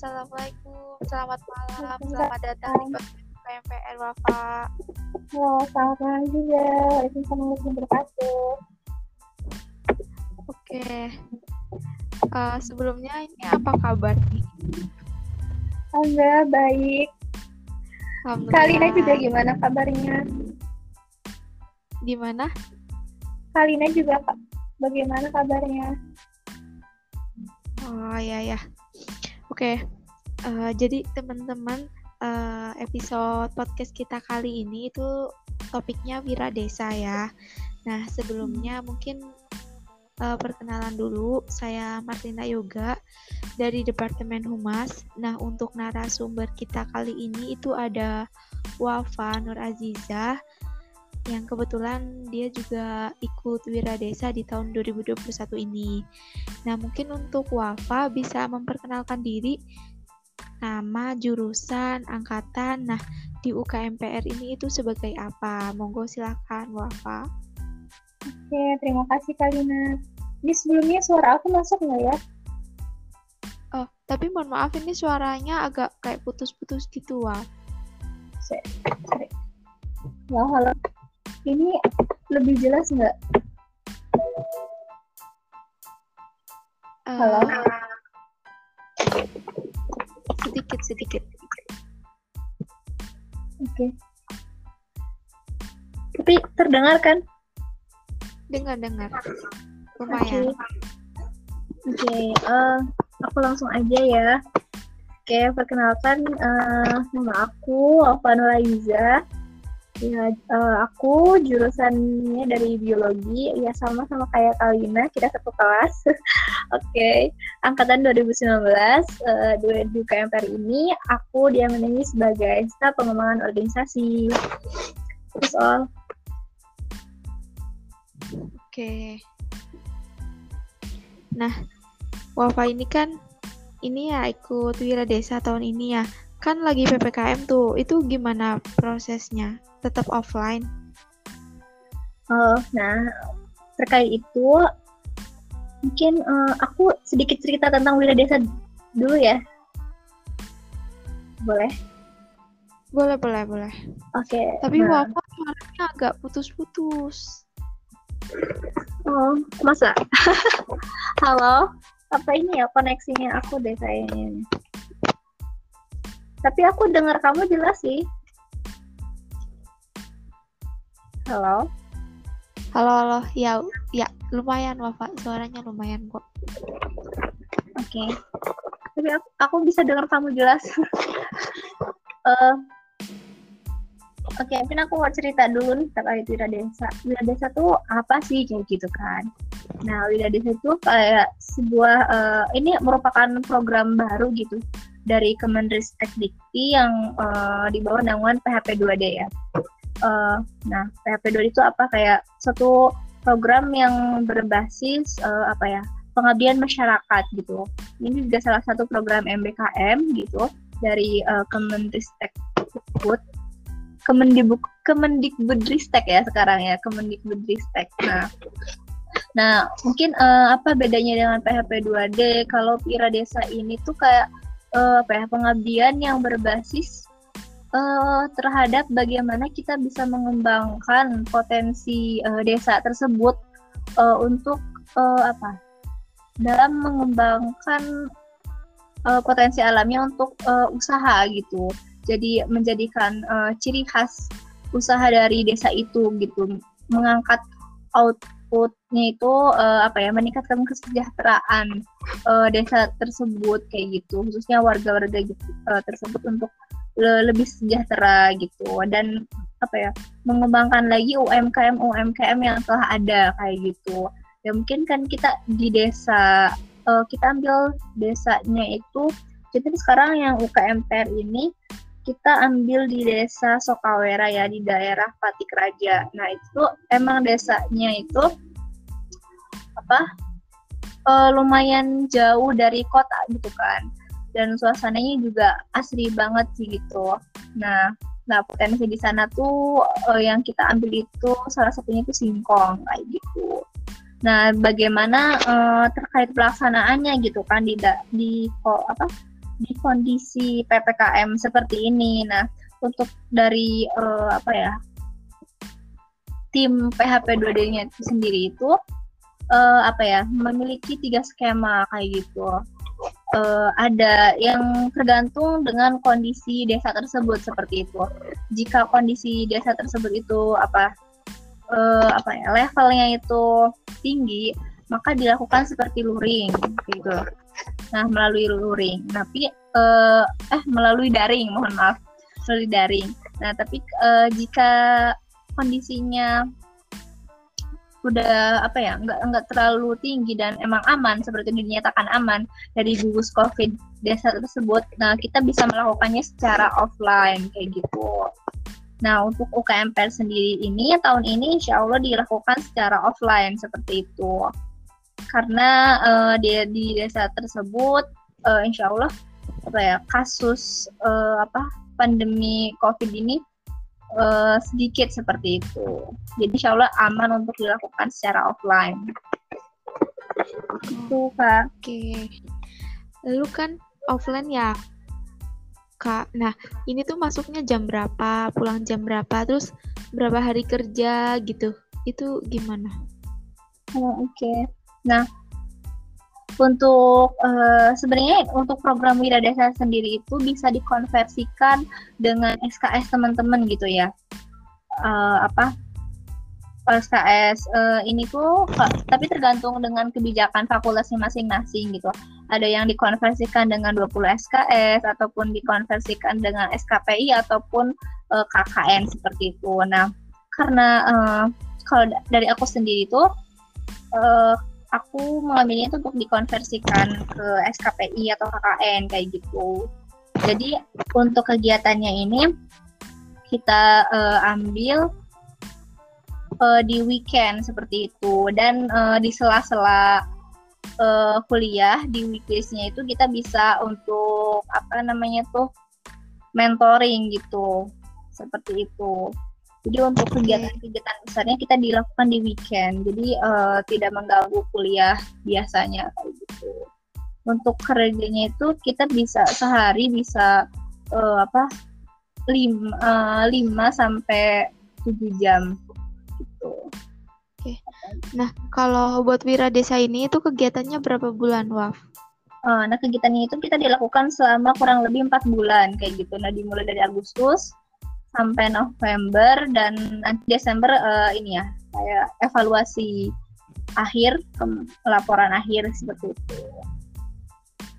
assalamualaikum, selamat malam, selamat datang di KMPR Wafa. Halo, selamat malam juga. Waalaikumsalam wabarakatuh. Oke, uh, sebelumnya ini apa kabar nih? Alhamdulillah baik. Alhamdulillah. Kalina juga gimana kabarnya? Gimana? Kalina juga bagaimana kabarnya? Oh ya ya. Oke, uh, jadi teman-teman uh, episode podcast kita kali ini itu topiknya Wira Desa ya. Nah sebelumnya mungkin uh, perkenalan dulu, saya Martina Yoga dari Departemen Humas. Nah untuk narasumber kita kali ini itu ada Wafa Nur Aziza yang kebetulan dia juga ikut Wira Desa di tahun 2021 ini. Nah, mungkin untuk Wafa bisa memperkenalkan diri nama, jurusan, angkatan. Nah, di UKMPR ini itu sebagai apa? Monggo silakan Wafa. Oke, terima kasih Kalina. Ini sebelumnya suara aku masuk nggak ya? Oh, tapi mohon maaf ini suaranya agak kayak putus-putus gitu, Waf. Sorry. Halo, halo. Ini lebih jelas nggak? Uh, Halo. Sedikit, sedikit. Oke. Tapi terdengar kan? Dengar-dengar. Oke. Lumayan. Oke, eh, aku langsung aja ya. Oke, perkenalkan eh, nama aku Alfa Nuraiza. Ya, aku jurusannya dari biologi, ya sama sama kayak Kalina, kita satu kelas. Oke, angkatan 2019, eh, dua di KMPR ini aku diamini sebagai staf pengembangan organisasi. Terus all. Oke. Nah, Wafa ini kan ini ya ikut Wira Desa tahun ini ya. Kan lagi PPKM tuh. Itu gimana prosesnya? Tetap offline? Oh, nah terkait itu mungkin eh, aku sedikit cerita tentang Wira Desa dulu ya. Boleh? Boleh, boleh, boleh. Oke. Tapi nah. Wafa suaranya agak putus-putus. Oh, masa? Halo? Apa ini ya koneksinya aku deh kayaknya. Tapi aku dengar kamu jelas sih. Halo? Halo, halo. Ya, ya lumayan Wafa. Suaranya lumayan kok. Oke. Tapi aku, aku bisa dengar kamu jelas. Eh, Oke, mungkin aku mau cerita dulu nih terkait Wira Desa. Wira Desa tuh apa sih kayak gitu kan? Nah, Wira Desa itu kayak sebuah eh, ini merupakan program baru gitu dari Kemenristek Dikti yang eh, di bawah naungan PHP 2D ya. Eh, nah, PHP 2D itu apa kayak satu program yang berbasis eh, apa ya? pengabdian masyarakat gitu. Ini juga salah satu program MBKM gitu dari uh, Kemenristek Dikbud Kemendibuk Kemendikbudristek ya sekarang ya Kemendikbudristek. Nah, nah mungkin uh, apa bedanya dengan PHP 2D? Kalau Pira Desa ini tuh kayak uh, apa ya pengabdian yang berbasis uh, terhadap bagaimana kita bisa mengembangkan potensi uh, desa tersebut uh, untuk uh, apa? Dalam mengembangkan uh, potensi alamnya untuk uh, usaha gitu. Jadi menjadikan uh, ciri khas usaha dari desa itu gitu. Mengangkat outputnya itu uh, apa ya meningkatkan kesejahteraan uh, desa tersebut kayak gitu. Khususnya warga-warga gitu, uh, tersebut untuk le lebih sejahtera gitu. Dan apa ya mengembangkan lagi UMKM UMKM yang telah ada kayak gitu. Ya mungkin kan kita di desa uh, kita ambil desanya itu jadi sekarang yang UKMPR ini kita ambil di desa Sokawera ya di daerah Patik Raja. Nah itu emang desanya itu apa uh, lumayan jauh dari kota gitu kan dan suasananya juga asri banget sih gitu. Nah nah potensi di sana tuh uh, yang kita ambil itu salah satunya itu singkong kayak gitu. Nah, bagaimana uh, terkait pelaksanaannya gitu kan di di apa di kondisi ppkm seperti ini. Nah, untuk dari uh, apa ya tim PHP 2D-nya itu sendiri itu uh, apa ya memiliki tiga skema kayak gitu. Uh, ada yang tergantung dengan kondisi desa tersebut seperti itu. Jika kondisi desa tersebut itu apa uh, apa ya levelnya itu tinggi, maka dilakukan seperti luring gitu. Nah melalui luring, tapi uh, eh melalui daring, mohon maaf melalui daring. Nah tapi uh, jika kondisinya udah apa ya nggak nggak terlalu tinggi dan emang aman seperti dinyatakan aman dari gugus covid desa tersebut. Nah kita bisa melakukannya secara offline kayak gitu. Nah untuk UKMPR sendiri ini tahun ini insya Allah dilakukan secara offline seperti itu. Karena uh, di, di desa tersebut uh, insya Allah apa ya kasus uh, apa pandemi covid ini uh, sedikit seperti itu. Jadi insya Allah aman untuk dilakukan secara offline. Itu kak. Oke. Lalu kan offline ya kak. Nah ini tuh masuknya jam berapa, pulang jam berapa, terus berapa hari kerja gitu. Itu gimana? Oh, Oke. Okay. Nah untuk uh, sebenarnya untuk program Wira Desa sendiri itu bisa dikonversikan dengan SKS teman-teman gitu ya. Uh, apa SKS uh, eh, ini tuh tapi tergantung dengan kebijakan fakultasnya masing-masing gitu. Ada yang dikonversikan dengan 20 SKS ataupun dikonversikan dengan SKPI ataupun uh, KKN seperti itu. Nah, karena uh, kalau dari aku sendiri tuh uh, aku mengambilnya itu untuk dikonversikan ke SKPI atau KKN kayak gitu. Jadi untuk kegiatannya ini kita uh, ambil uh, di weekend seperti itu dan uh, di sela-sela uh, kuliah di weekdaysnya itu kita bisa untuk apa namanya tuh mentoring gitu seperti itu. Jadi untuk kegiatan-kegiatan besarnya kita dilakukan di weekend, jadi uh, tidak mengganggu kuliah biasanya kayak gitu. Untuk kerjanya itu kita bisa sehari bisa uh, apa lima, uh, lima sampai tujuh jam gitu. Oke. Nah kalau buat Wira Desa ini itu kegiatannya berapa bulan, Waf? Uh, nah kegiatannya itu kita dilakukan selama kurang lebih empat bulan kayak gitu. Nah dimulai dari Agustus sampai November dan nanti Desember uh, ini ya kayak evaluasi akhir laporan akhir seperti itu.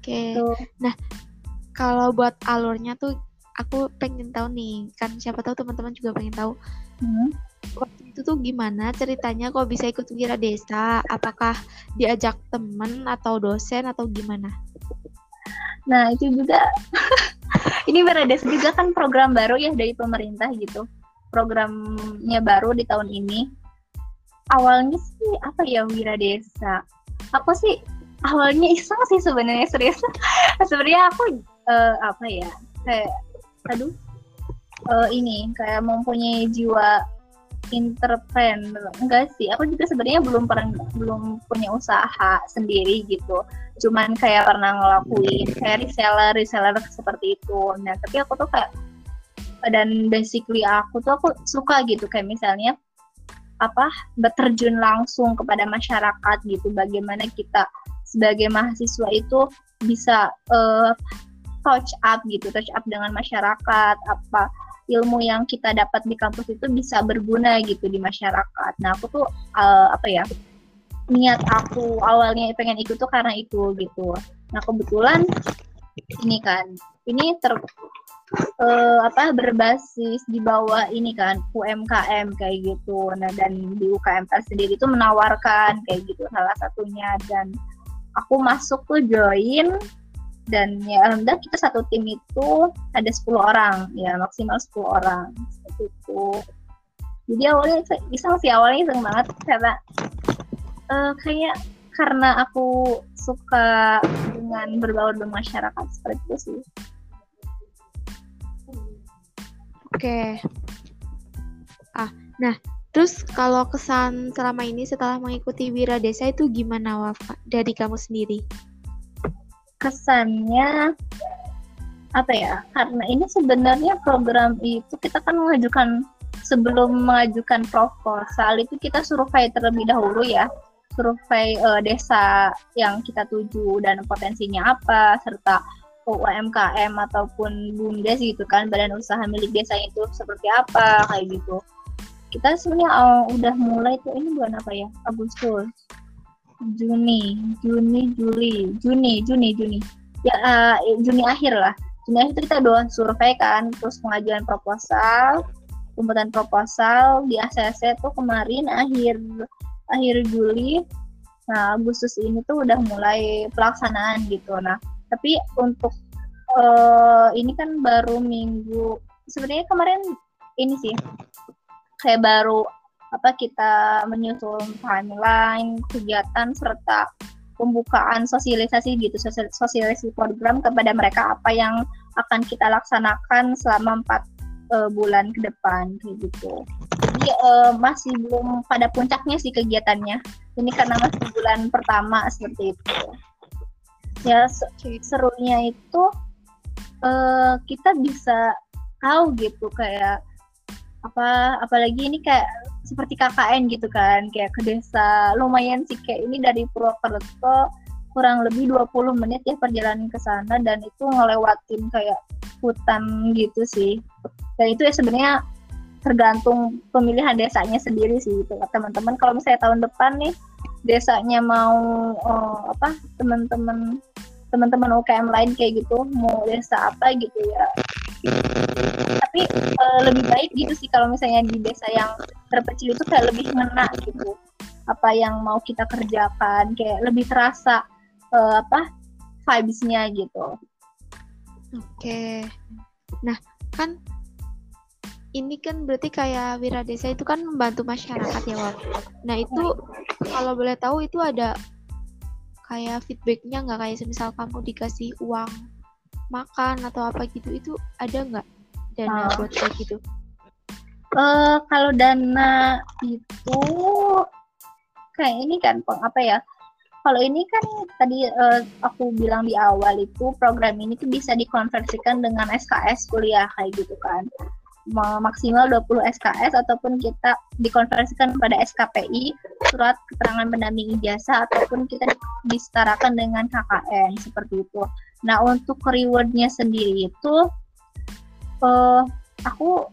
Oke. Okay. Nah, kalau buat alurnya tuh aku pengen tahu nih, kan siapa tahu teman-teman juga pengen tahu. Hmm. Waktu itu tuh gimana ceritanya kok bisa ikut Wira Desa? Apakah diajak teman atau dosen atau gimana? Nah, itu juga ini Berades juga kan program baru ya dari pemerintah gitu. Programnya baru di tahun ini. Awalnya sih apa ya Wira Desa? Aku sih awalnya iseng sih sebenarnya serius. Sebenarnya aku uh, apa ya kayak aduh uh, ini kayak mempunyai jiwa entrepreneur enggak sih aku juga sebenarnya belum pernah belum punya usaha sendiri gitu. Cuman kayak pernah ngelakuin kayak reseller reseller seperti itu. Nah tapi aku tuh kayak dan basically aku tuh aku suka gitu. Kayak misalnya apa berterjun langsung kepada masyarakat gitu. Bagaimana kita sebagai mahasiswa itu bisa uh, touch up gitu touch up dengan masyarakat apa ilmu yang kita dapat di kampus itu bisa berguna gitu di masyarakat. Nah aku tuh uh, apa ya niat aku awalnya pengen ikut tuh karena itu gitu. Nah kebetulan ini kan ini ter uh, apa berbasis di bawah ini kan UMKM kayak gitu. Nah dan di UKM sendiri itu menawarkan kayak gitu salah satunya dan aku masuk tuh join dan ya alhamdulillah kita satu tim itu ada 10 orang. Ya maksimal 10 orang. Seperti itu. Jadi awalnya iseng sih awalnya iseng banget karena uh, kayak karena aku suka dengan berbaur dengan masyarakat seperti itu sih. Oke. Okay. ah nah terus kalau kesan selama ini setelah mengikuti Wira Desa itu gimana Wafa dari kamu sendiri kesannya apa ya karena ini sebenarnya program itu kita kan mengajukan sebelum mengajukan proposal itu kita survei terlebih dahulu ya. Survei uh, desa yang kita tuju dan potensinya apa serta UMKM ataupun BUMDes gitu kan badan usaha milik desa itu seperti apa kayak gitu. Kita sebenarnya uh, udah mulai tuh ini bulan apa ya? Agustus Juni Juni Juli Juni Juni Juni. Ya uh, Juni akhir lah. Juni akhir itu kita udah survei kan terus pengajuan proposal pembuatan proposal di ACC tuh kemarin akhir akhir Juli. Nah Agustus ini tuh udah mulai pelaksanaan gitu. Nah tapi untuk uh, ini kan baru minggu sebenarnya kemarin ini sih kayak baru apa kita menyusun timeline kegiatan serta pembukaan sosialisasi gitu sosialisasi program kepada mereka apa yang akan kita laksanakan selama empat uh, bulan ke depan kayak gitu. Jadi uh, masih belum pada puncaknya sih kegiatannya. Ini karena masih bulan pertama seperti itu. Ya serunya itu uh, kita bisa tahu gitu kayak apa apalagi ini kayak seperti KKN gitu kan kayak ke desa. Lumayan sih kayak ini dari Purwokerto kurang lebih 20 menit ya perjalanan ke sana dan itu ngelewatin kayak hutan gitu sih. Dan itu ya sebenarnya tergantung pemilihan desanya sendiri sih gitu. Teman-teman kalau misalnya tahun depan nih desanya mau oh, apa teman-teman teman-teman UKM lain kayak gitu mau desa apa gitu ya tapi uh, lebih baik gitu sih kalau misalnya di desa yang terpencil itu kayak lebih ngena gitu. Apa yang mau kita kerjakan kayak lebih terasa uh, apa vibesnya gitu. Oke. Nah kan ini kan berarti kayak Wira Desa itu kan membantu masyarakat ya Wak. Nah itu kalau boleh tahu itu ada kayak feedbacknya nggak? Kayak semisal kamu dikasih uang makan atau apa gitu itu ada nggak dana uh, buat kayak gitu? Uh, kalau dana itu kayak ini kan peng apa ya? Kalau ini kan tadi uh, aku bilang di awal itu program ini tuh bisa dikonversikan dengan SKS kuliah kayak gitu kan maksimal 20 SKS ataupun kita dikonversikan pada SKPI surat keterangan pendamping ijazah ataupun kita disetarakan dengan KKN seperti itu. Nah untuk rewardnya sendiri itu uh, aku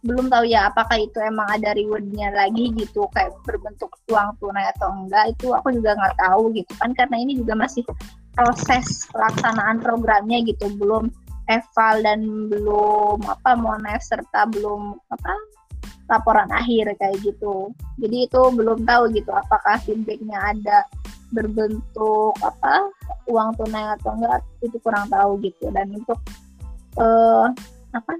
belum tahu ya apakah itu emang ada rewardnya lagi gitu kayak berbentuk uang tunai atau enggak itu aku juga nggak tahu gitu kan karena ini juga masih proses pelaksanaan programnya gitu belum eval dan belum apa monef serta belum apa laporan akhir kayak gitu. Jadi itu belum tahu gitu apakah feedbacknya ada berbentuk apa uang tunai atau enggak itu kurang tahu gitu. Dan untuk uh, apa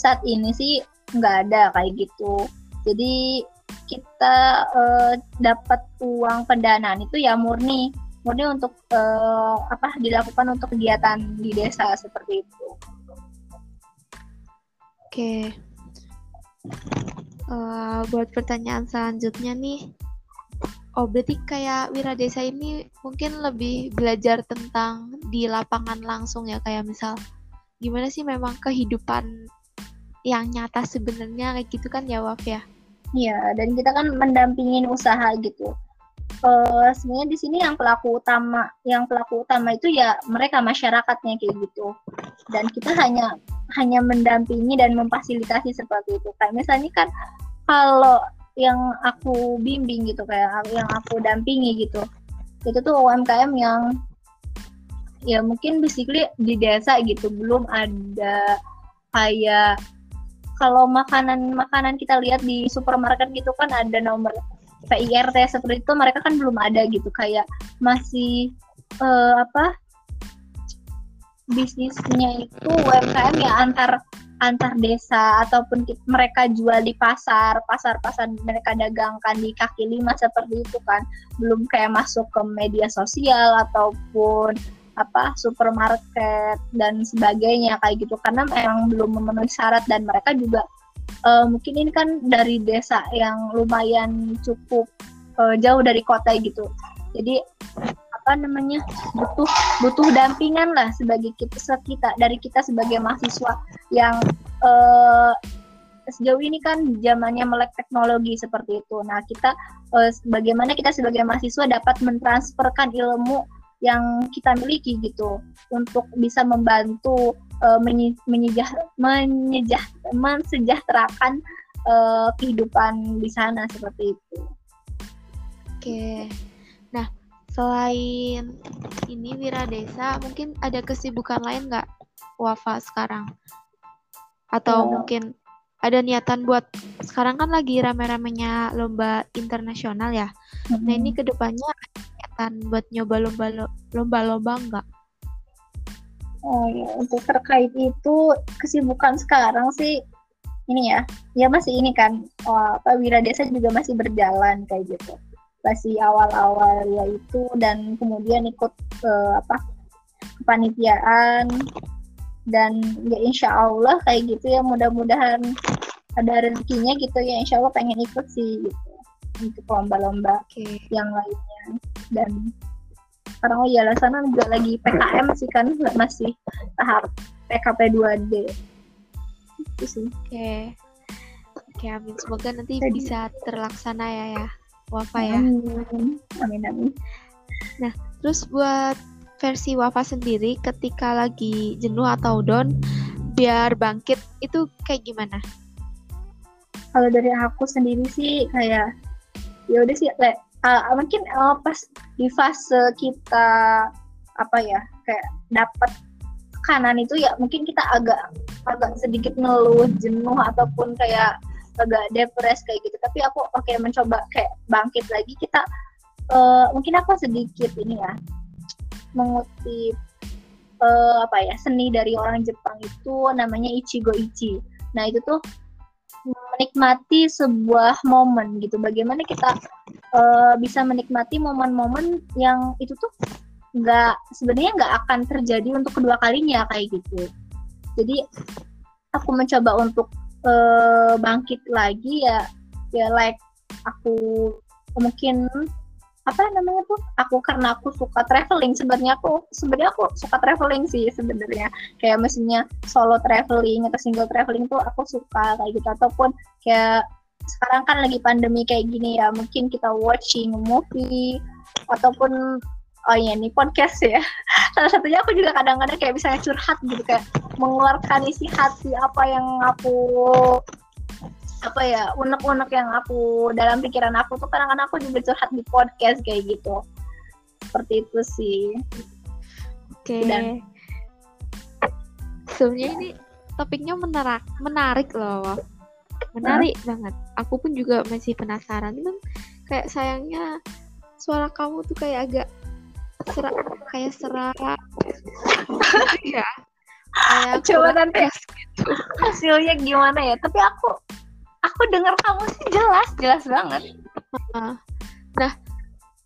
saat ini sih nggak ada kayak gitu jadi kita uh, dapat uang pendanaan itu ya murni murni untuk uh, apa dilakukan untuk kegiatan di desa seperti itu. Oke. Uh, buat pertanyaan selanjutnya nih, oh berarti kayak Wira Desa ini mungkin lebih belajar tentang di lapangan langsung ya kayak misal gimana sih memang kehidupan yang nyata sebenarnya kayak gitu kan ya Waf ya? Iya, dan kita kan mendampingin usaha gitu. Uh, sebenarnya di sini yang pelaku utama yang pelaku utama itu ya mereka masyarakatnya kayak gitu. Dan kita hanya hanya mendampingi dan memfasilitasi seperti itu. Kayak misalnya kan kalau yang aku bimbing gitu kayak yang aku dampingi gitu itu tuh UMKM yang ya mungkin basically di desa gitu belum ada kayak kalau makanan makanan kita lihat di supermarket gitu kan ada nomor PIRT seperti itu mereka kan belum ada gitu kayak masih uh, apa bisnisnya itu UMKM ya antar antar desa ataupun mereka jual di pasar pasar pasar mereka dagangkan di kaki lima seperti itu kan. Belum kayak masuk ke media sosial ataupun apa supermarket dan sebagainya kayak gitu karena memang belum memenuhi syarat dan mereka juga uh, mungkin ini kan dari desa yang lumayan cukup uh, jauh dari kota gitu jadi apa namanya butuh butuh dampingan lah sebagai kita kita dari kita sebagai mahasiswa yang uh, sejauh ini kan zamannya melek teknologi seperti itu. Nah, kita uh, bagaimana kita sebagai mahasiswa dapat mentransferkan ilmu yang kita miliki gitu untuk bisa membantu uh, menyejah, menyejah, mensejahterakan uh, kehidupan di sana seperti itu. Oke. Nah, selain ini Wira Desa, mungkin ada kesibukan lain nggak Wafa sekarang? Atau oh. mungkin ada niatan buat sekarang kan lagi rame-ramenya lomba internasional ya. Mm-hmm. Nah ini ke depannya niatan buat nyoba lomba lomba-lomba enggak? Oh ya untuk terkait itu kesibukan sekarang sih ini ya, ya masih ini kan, oh, Pak Wira Desa juga masih berjalan kayak gitu, masih awal-awal ya itu dan kemudian ikut uh, apa kepanitiaan dan ya insya Allah kayak gitu ya mudah-mudahan ada rezekinya gitu ya insya Allah pengen ikut sih gitu untuk lomba-lomba okay. yang lainnya dan sekarang oh ya sana juga lagi PKM sih kan masih tahap PKP 2D itu sih oke okay. oke okay, amin semoga nanti Jadi. bisa terlaksana ya ya Wafa ya amin amin amin nah terus buat versi Wafa sendiri ketika lagi jenuh atau down biar bangkit itu kayak gimana? Kalau dari aku sendiri sih kayak ya udah sih kayak uh, mungkin uh, pas di fase kita apa ya kayak dapat kanan itu ya mungkin kita agak agak sedikit ngeluh jenuh ataupun kayak agak depres kayak gitu tapi aku oke okay, mencoba kayak bangkit lagi kita uh, mungkin aku sedikit ini ya mengutip uh, apa ya seni dari orang Jepang itu namanya Ichigo Ichi. Nah itu tuh menikmati sebuah momen gitu. Bagaimana kita uh, bisa menikmati momen-momen yang itu tuh nggak sebenarnya nggak akan terjadi untuk kedua kalinya kayak gitu. Jadi aku mencoba untuk uh, bangkit lagi ya ya like aku mungkin apa namanya tuh aku karena aku suka traveling sebenarnya aku sebenarnya aku suka traveling sih sebenarnya. Kayak mesinnya solo traveling atau single traveling tuh aku suka kayak gitu. Ataupun kayak sekarang kan lagi pandemi kayak gini ya mungkin kita watching movie ataupun oh iya nih podcast ya. Salah satunya aku juga kadang-kadang kayak misalnya curhat gitu kayak mengeluarkan isi hati apa yang aku apa ya unek-unek yang aku dalam pikiran aku tuh kadang-kadang aku juga curhat di podcast kayak gitu. Seperti itu sih. Oke. Okay. dan sebenarnya ini topiknya menarik menarik loh. Menarik huh? banget. Aku pun juga masih penasaran. Cuman kayak sayangnya suara kamu tuh kayak agak serak kayak serak ya kayak coba nanti gitu. hasilnya gimana ya? Tapi aku aku dengar kamu sih? Jelas jelas banget. Nah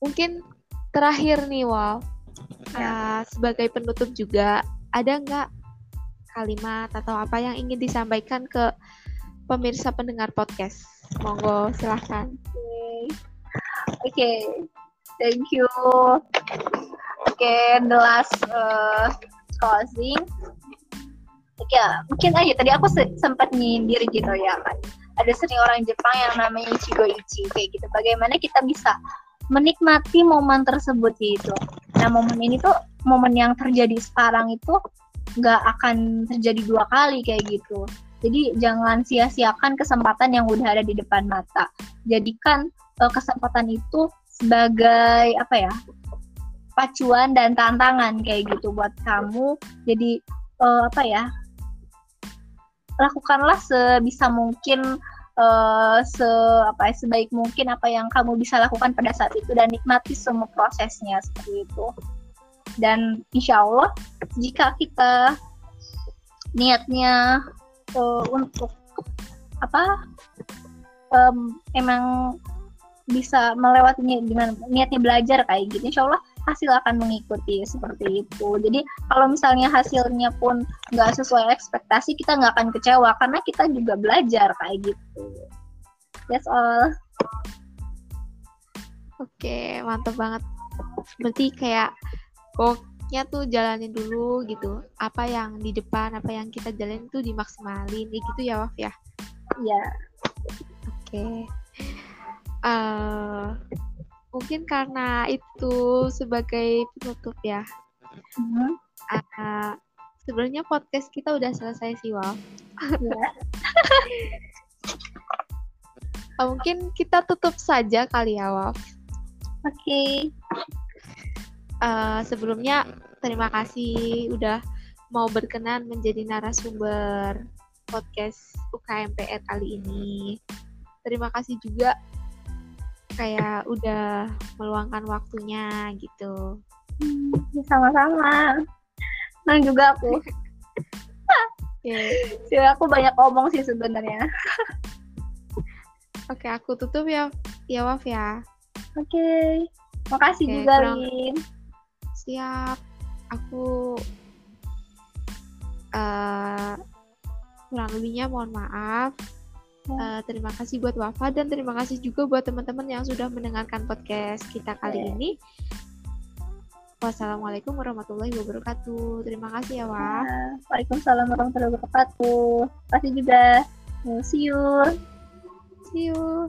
mungkin terakhir nih ya. uh, sebagai penutup juga ada nggak kalimat atau apa yang ingin disampaikan ke pemirsa pendengar podcast? Monggo silahkan. Oke. Okay. thank you. Oke okay, the last uh, closing ya mungkin aja tadi aku se sempat nyindir gitu ya kan ada seni orang Jepang yang namanya Ichigo Ichi kayak gitu. Bagaimana kita bisa menikmati momen tersebut gitu. Nah momen ini tuh momen yang terjadi sekarang itu nggak akan terjadi dua kali kayak gitu. Jadi jangan sia-siakan kesempatan yang udah ada di depan mata. Jadikan uh, kesempatan itu sebagai apa ya pacuan dan tantangan kayak gitu buat kamu. Jadi uh, apa ya lakukanlah sebisa mungkin uh, se apa ya, sebaik mungkin apa yang kamu bisa lakukan pada saat itu dan nikmati semua prosesnya seperti itu. Dan insya Allah jika kita niatnya uh, untuk apa um, emang bisa melewatinya dengan niatnya belajar kayak gitu insya Allah hasil akan mengikuti seperti itu. Jadi kalau misalnya hasilnya pun nggak sesuai ekspektasi, kita nggak akan kecewa karena kita juga belajar kayak gitu. That's all. Oke, mantap banget. berarti kayak pokoknya tuh jalanin dulu gitu apa yang di depan apa yang kita jalanin tuh dimaksimalin gitu ya Waf ya Iya. oke okay. uh, eh, mungkin karena itu sebagai penutup ya mm-hmm. uh, sebenarnya podcast kita udah selesai sih Waf yeah. uh, mungkin kita tutup saja kali ya Waf oke okay. uh, sebelumnya terima kasih udah mau berkenan menjadi narasumber podcast UKMPR kali ini terima kasih juga kayak udah meluangkan waktunya gitu. Hmm, sama-sama. Nah juga aku. Okay. Jadi aku banyak omong sih sebenarnya. Oke, okay, aku tutup ya, ya Waf ya. Oke, okay. makasih okay, juga kurang... Lin. Siap, aku uh, kurang lebihnya mohon maaf. Uh, terima kasih buat Wafa dan terima kasih juga buat teman-teman yang sudah mendengarkan podcast kita kali yeah. ini. Wassalamualaikum warahmatullahi wabarakatuh. Terima kasih ya, Waf. Ya, Waalaikumsalam warahmatullahi wabarakatuh. Terima kasih juga. See you. See you.